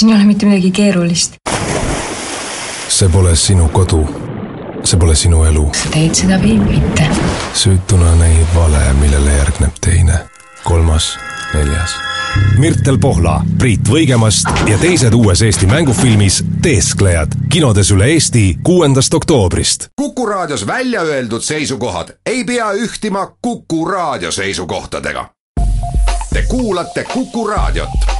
siin ei ole mitte midagi keerulist. see pole sinu kodu. see pole sinu elu. sa teed seda või mitte? süütuna näib vale, millele järgneb teine, kolmas, neljas. Mirtel Pohla, Priit Võigemast ja teised uues Eesti mängufilmis Teesklejad kinodes üle Eesti kuuendast oktoobrist. kuku raadios välja öeldud seisukohad ei pea ühtima Kuku raadio seisukohtadega. Te kuulate Kuku raadiot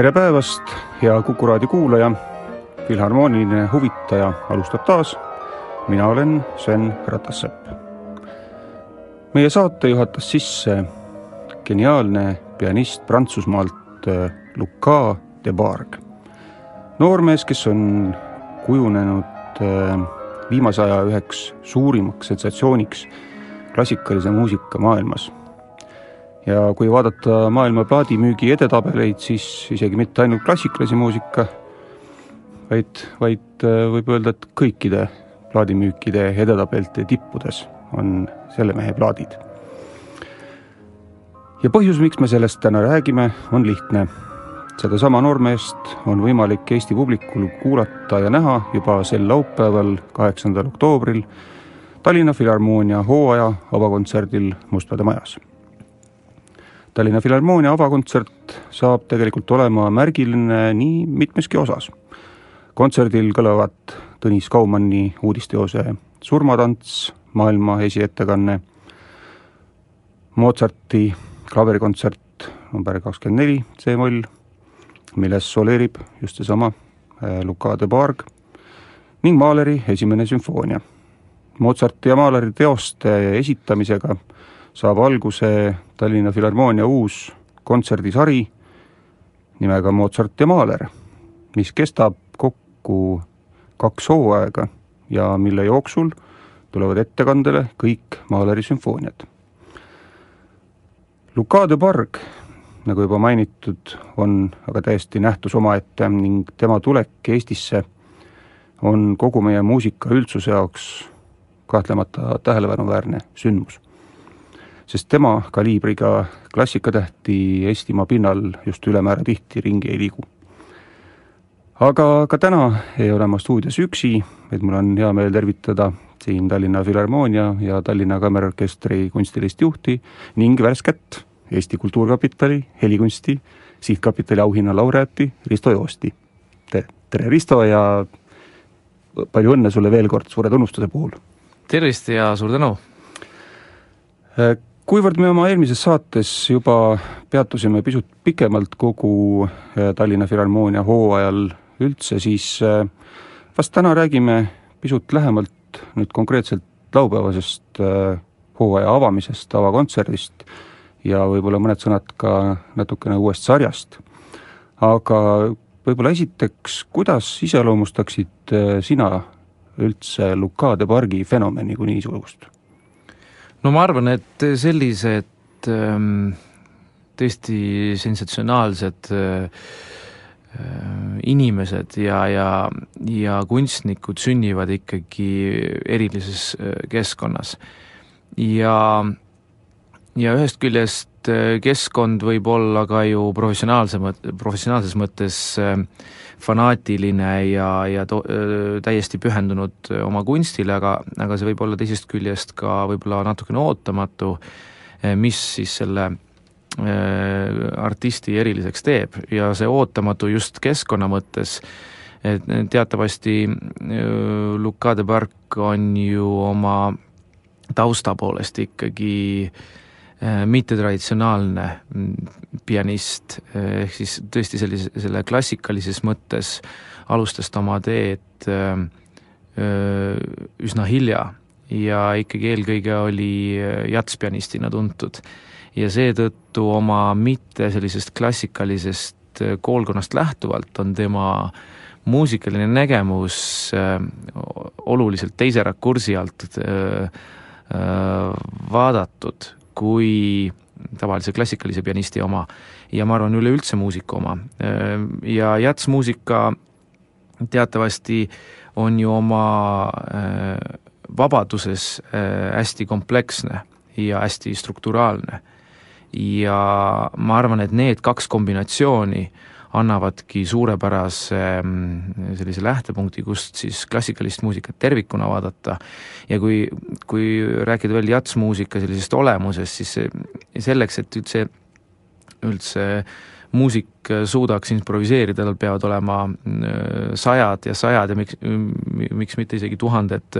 tere päevast, hea Kuku raadio kuulaja. filharmooniline huvitaja alustab taas. mina olen Sven Ratassepp. meie saate juhatas sisse geniaalne pianist Prantsusmaalt äh, Luca de Barg. noormees, kes on kujunenud äh, viimase aja üheks suurimaks sensatsiooniks klassikalise muusika maailmas ja kui vaadata maailma plaadimüügi edetabeleid, siis isegi mitte ainult klassikalise muusika, vaid, vaid äh, võib öelda, et kõikide plaadimüükide edetabelte tippudes on selle mehe plaadid. ja põhjus, miks me sellest täna räägime, on lihtne. sedasama noormeest on võimalik Eesti publikul kuulata ja näha juba sel laupäeval, kaheksandal oktoobril Tallinna Filharmoonia hooaja avakontserdil Mustlade Majas Tallinna Filharmoonia avakontsert saab tegelikult olema märgiline nii mitmeski osas. kontserdil kõlavad Tõnis Kaumanni uudisteose Surmatants, maailma esiettekanne, Mozarti klaverikontsert number kakskümmend neli C-moll, milles soleerib just seesama äh, Luka de Barg ning Mahleri esimene sümfoonia. Mozarti ja Mahleri teoste esitamisega saab alguse Tallinna Filharmoonia uus kontserdisari nimega Mozart ja Mahler, mis kestab kokku kaks hooaega ja mille jooksul tulevad ettekandele kõik Mahleri sümfooniad. Luka de Barg, nagu juba mainitud, on aga täiesti nähtus omaette ning tema tulek Eestisse on kogu meie muusika üldsuse jaoks kahtlemata tähelepanuväärne sündmus sest tema kaliibriga klassikatähti Eestimaa pinnal just ülemäära tihti ringi ei liigu. aga ka täna ei ole ma stuudios üksi, vaid mul on hea meel tervitada siin Tallinna Filharmoonia ja Tallinna Kammerorkestri kunstilist juhti ning värsket Eesti Kultuurkapitali helikunsti sihtkapitali auhinna laureaati Risto Joosti. tere, Risto, ja palju õnne sulle veel kord suure tunnustuse puhul! tervist ja suur tänu! Kuivõrd me oma eelmises saates juba peatusime pisut pikemalt kogu äh, Tallinna Filharmoonia hooajal üldse, siis äh, vast täna räägime pisut lähemalt nüüd konkreetselt laupäevasest äh, hooaja avamisest, avakontserdist ja võib-olla mõned sõnad ka natukene uuest sarjast. aga võib-olla esiteks, kuidas iseloomustaksid sina üldse Luka de Bargi fenomeni kui niisugust? No ma arvan, et sellised ähm, tõesti sensatsionaalsed äh, inimesed ja, ja, ja kunstnikud sünnivad ikkagi erilises äh, keskkonnas. ja, ja ühest küljest äh, keskkond võib olla ka ju professionaalse mõt-, professionaalses mõttes äh, fanaatiline ja, ja to-, täiesti pühendunud oma kunstile, aga, aga see võib olla teisest küljest ka võib-olla natukene ootamatu, mis siis selle artisti eriliseks teeb. Ja see ootamatu just keskkonna mõttes, et teatavasti Luka de Barc on ju oma tausta poolest ikkagi mittetraditsionaalne mm, pianist, ehk siis tõesti sellise, selle klassikalises mõttes alustas ta oma teed üsna hilja ja ikkagi eelkõige oli jatspianistina tuntud. Ja seetõttu oma mitte sellisest klassikalisest äh, koolkonnast lähtuvalt on tema muusikaline nägemus äh, oluliselt teise rakursi alt äh, vaadatud kui tavalise klassikalise pianisti oma ja ma arvan, üleüldse muusika oma. ja jatsmuusika teatavasti on ju oma vabaduses hästi kompleksne ja hästi strukturaalne ja ma arvan, et need kaks kombinatsiooni annavadki suurepärase mm, sellise lähtepunkti, kust siis klassikalist muusikat tervikuna vaadata. Ja kui, kui rääkida veel jatsmuusika sellisest olemusest, siis selleks, et üldse, üldse muusik suudaks improviseerida, tal peavad olema mm, sajad ja sajad ja miks, miks mitte isegi tuhanded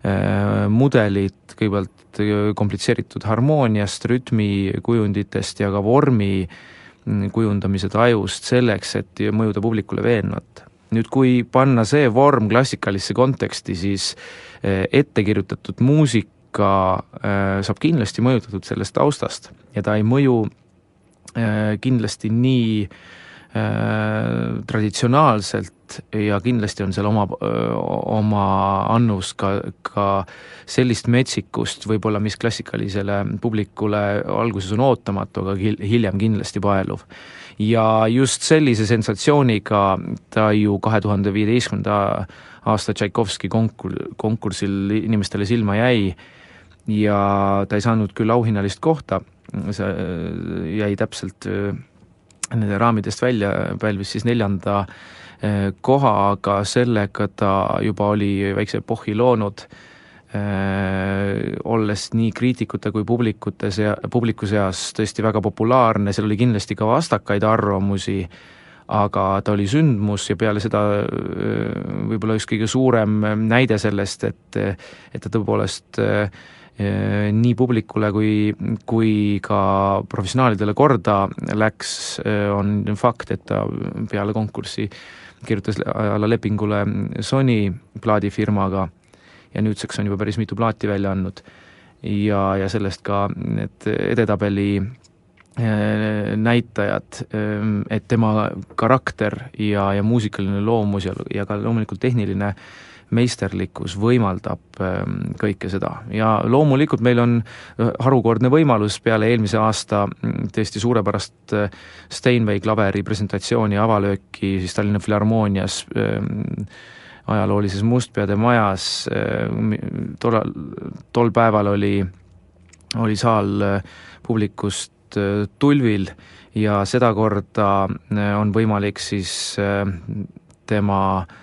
Äh, mudelid kõigepealt äh, komplitseeritud harmooniast, rütmikujunditest ja ka vormi mm, kujundamise tajust selleks, et mõjuda publikule veenvalt. nüüd kui panna see vorm klassikalisse konteksti, siis äh, ettekirjutatud muusika saab kindlasti mõjutatud sellest taustast ja ta ei mõju kindlasti nii äh, Äh, traditsionaalselt ja kindlasti on seal oma, oma annus ka, ka sellist metsikust võib-olla, mis klassikalisele publikule alguses on ootamatu, aga hiljem kindlasti paeluv. ja just sellise sensatsiooniga ta ju kahe tuhande viieteistkümnenda aasta Tšaikovski konkur-, konkursil inimestele silma jäi ja ta ei saanud küll auhinnalist kohta, see jäi täpselt nende raamidest välja, pälvis siis neljanda koha, aga sellega ta juba oli väikse epohhi loonud, eh, olles nii kriitikute kui publikute sea-, publiku seas tõesti väga populaarne, seal oli kindlasti ka vastakaid arvamusi, aga ta oli sündmus ja peale seda eh, võib-olla üks kõige suurem näide sellest, et et ta tõepoolest Äh, nii publikule kui, kui ka professionaalidele korda läks, äh, on fakt, et ta peale konkurssi kirjutas alla lepingule Sony plaadifirmaga ja nüüdseks on juba päris mitu plaati välja andnud. ja, ja sellest ka need edetabeli äh, näitajad, et tema karakter ja, ja muusikaline loomus ja, ja ka loomulikult tehniline äh, meisterlikkus võimaldab ähm, kõike seda. Ja loomulikult meil on äh, harukordne võimalus peale eelmise aasta mm, tõesti suurepärast äh, Steinway klaveri presentatsiooni avalööki siis Tallinna Filharmoonias ähm, ajaloolises Mustpeade majas, äh, tollal, tol päeval oli, oli saal publikust tulvil ja sedakorda on võimalik siis tema äh,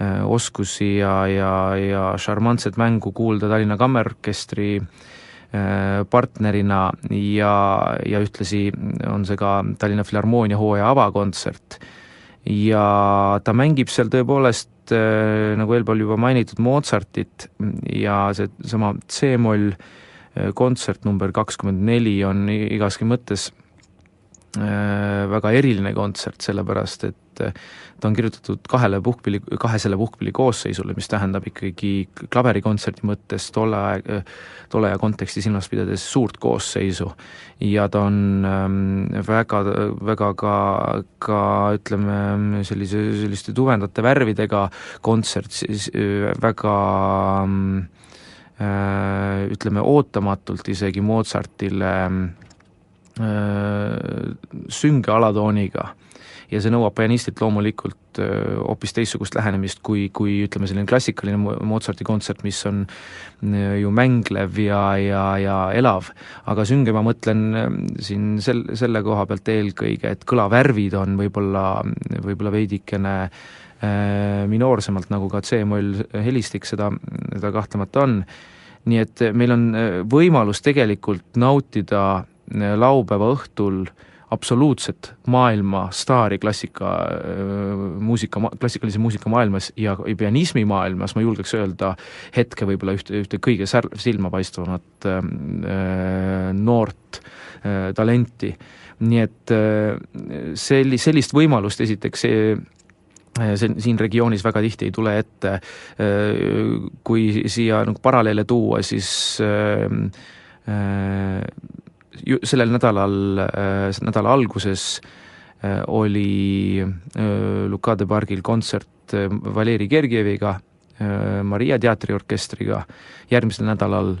oskusi ja, ja, ja šarmantset mängu kuulda Tallinna Kammerorkestri äh, partnerina ja, ja ühtlasi on see ka Tallinna Filharmoonia hooaja avakontsert. ja ta mängib seal tõepoolest, äh, nagu eelpool juba mainitud, Mozartit ja seesama C-moll kontsert number kakskümmend neli on igaski mõttes väga eriline kontsert, sellepärast et ta on kirjutatud kahele puhkpilli, kahesele puhkpilli koosseisule, mis tähendab ikkagi klaverikontserdi mõttes tolle aeg, tolle aja konteksti silmas pidades suurt koosseisu. ja ta on ähm, väga, väga ka, ka ütleme, sellise, selliste tuvedate värvidega kontsert, siis äh, väga äh, ütleme, ootamatult isegi Mozartile äh, sünge alatooniga ja see nõuab pianistilt loomulikult hoopis teistsugust lähenemist kui, kui ütleme, selline klassikaline Mozarti kontsert, mis on ju mänglev ja, ja, ja elav. aga sünge ma mõtlen siin sel-, selle koha pealt eelkõige, et kõlavärvid on võib-olla, võib-olla veidikene minoorsemalt, nagu ka C-moll helistik seda, seda kahtlemata on, nii et meil on võimalus tegelikult nautida laupäeva õhtul absoluutset maailmastaari klassika muusika, klassikalise muusika maailmas ja pianismi maailmas, ma julgeks öelda, hetke võib-olla ühte, ühte kõige sär-, silmapaistvamat äh, noort äh, talenti. nii et äh, selli-, sellist võimalust esiteks see see siin regioonis väga tihti ei tule ette, kui siia nagu paralleele tuua, siis sellel nädalal, nädala alguses oli Luka de Bargil kontsert Valeri Gergieviga, Maria teatriorkestriga, järgmisel nädalal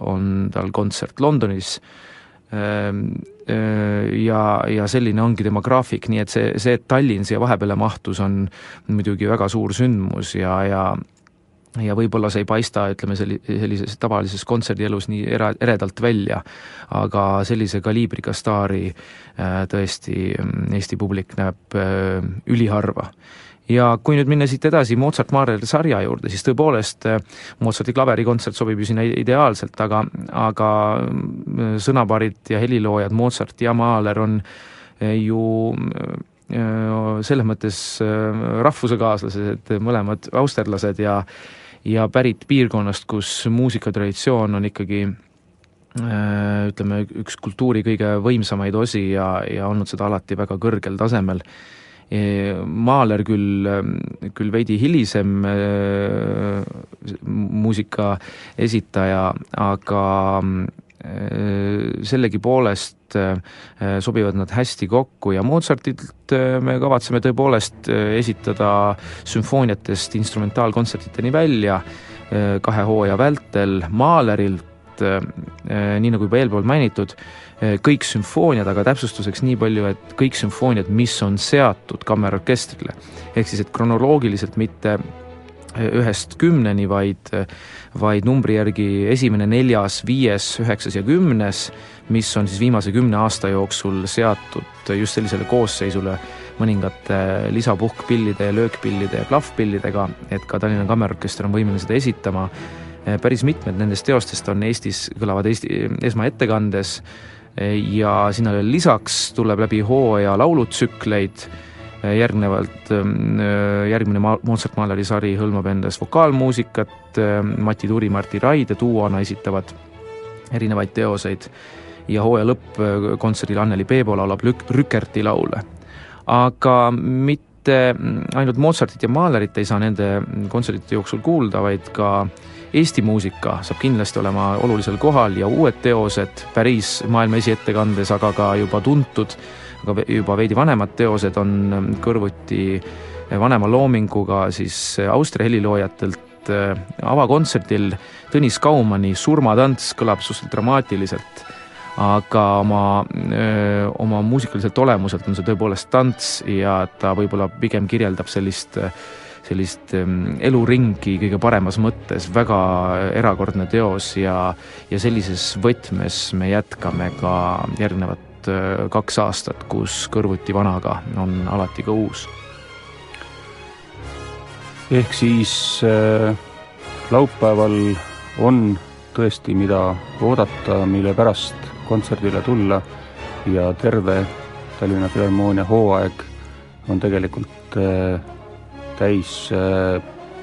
on tal kontsert Londonis ja, ja selline ongi tema graafik, nii et see, see, et Tallinn siia vahepeale mahtus, on muidugi väga suur sündmus ja, ja ja võib-olla see ei paista, ütleme, selli-, sellises tavalises kontserdielus nii era-, eredalt välja, aga sellise kaliibriga staari äh, tõesti mm, Eesti publik näeb äh, üliharva. Ja kui nüüd minna siit edasi Mozart Mahleri sarja juurde, siis tõepoolest äh, Mozarti klaverikontsert sobib ju sinna ideaalselt, aga, aga mm, sõnapaarid ja heliloojad Mozart ja Mahler on ju selles mõttes rahvusekaaslased, mõlemad austerlased ja ja pärit piirkonnast, kus muusikatraditsioon on ikkagi ütleme, üks kultuuri kõige võimsamaid osi ja, ja olnud seda alati väga kõrgel tasemel. Mahler küll, küll veidi hilisem muusika esitaja, aga sellegipoolest äh, sobivad nad hästi kokku ja Mozartilt äh, me kavatseme tõepoolest esitada sümfooniatest instrumentaalkontsertideni välja kahe hooaja vältel, Mahlerilt, nii nagu juba eelpool mainitud, kõik sümfooniad, aga täpsustuseks nii palju, et kõik sümfooniad, mis on seatud kammerorkestrile. ehk siis, et kronoloogiliselt mitte ühest kümneni, vaid, vaid numbri järgi esimene, neljas, viies, üheksas ja kümnes, mis on siis viimase kümne aasta jooksul seatud just sellisele koosseisule mõningate lisapuhkpillide ja löökpillide ja klahvpillidega, et ka Tallinna Kammerorkester on võimeline seda esitama. päris mitmed nendest teostest on Eestis, kõlavad Eesti esmaettekandes ja sinna lisaks tuleb läbi hooaja laulutsükleid järgnevalt ähm, äh, järgmine Mozart Mahleri sari hõlmab endas vokaalmuusikat, ähm, Mati Turi, Martti Raide duona esitavad erinevaid teoseid ja hooaja lõppkontserdil Anneli Peebo laulab Lük-, Rükerti laule. aga mitte ainult Mozartit ja Mahlerit ei saa nende kontsertide jooksul kuulda, vaid ka Eesti muusika saab kindlasti olema olulisel kohal ja uued teosed päris maailma esiettekandes, aga ka juba tuntud aga juba veidi vanemad teosed on ähm, kõrvuti äh, vanema loominguga siis äh, Austria heliloojatelt äh, avakontserdil. Tõnis Kaumani Surmatants kõlab suhteliselt dramaatiliselt, aga oma, oma muusikaliselt olemuselt on see tõepoolest tants ja ta võib-olla pigem kirjeldab sellist sellist ähm, eluringi kõige paremas mõttes, väga erakordne teos ja, ja sellises võtmes me jätkame ka järgnevat järgnevad äh, kaks aastat, kus kõrvuti vanaga on alati ka uus. ehk siis äh, laupäeval on tõesti, mida oodata, mille pärast kontserdile tulla ja terve Tallinna Filharmoonia hooaeg on tegelikult äh, täis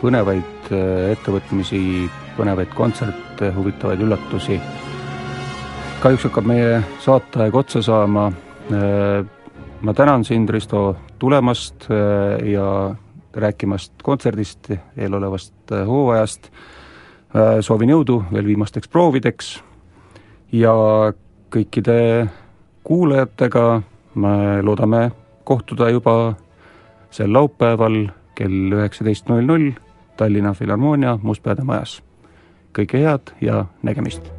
põnevaid ettevõtmisi, põnevaid kontserte, huvitavaid üllatusi kahjuks hakkab meie saateaeg otsa saama. Äh, ma tänan sind, Risto, tulemast äh, ja rääkimast kontserdist, eelolevast äh, hooajast. soovin jõudu veel viimasteks proovideks ja kõikide kuulajatega me loodame kohtuda juba sel laupäeval kell üheksateist null null Tallinna Filharmoonia Mustpeade majas. kõike head ja nägemist!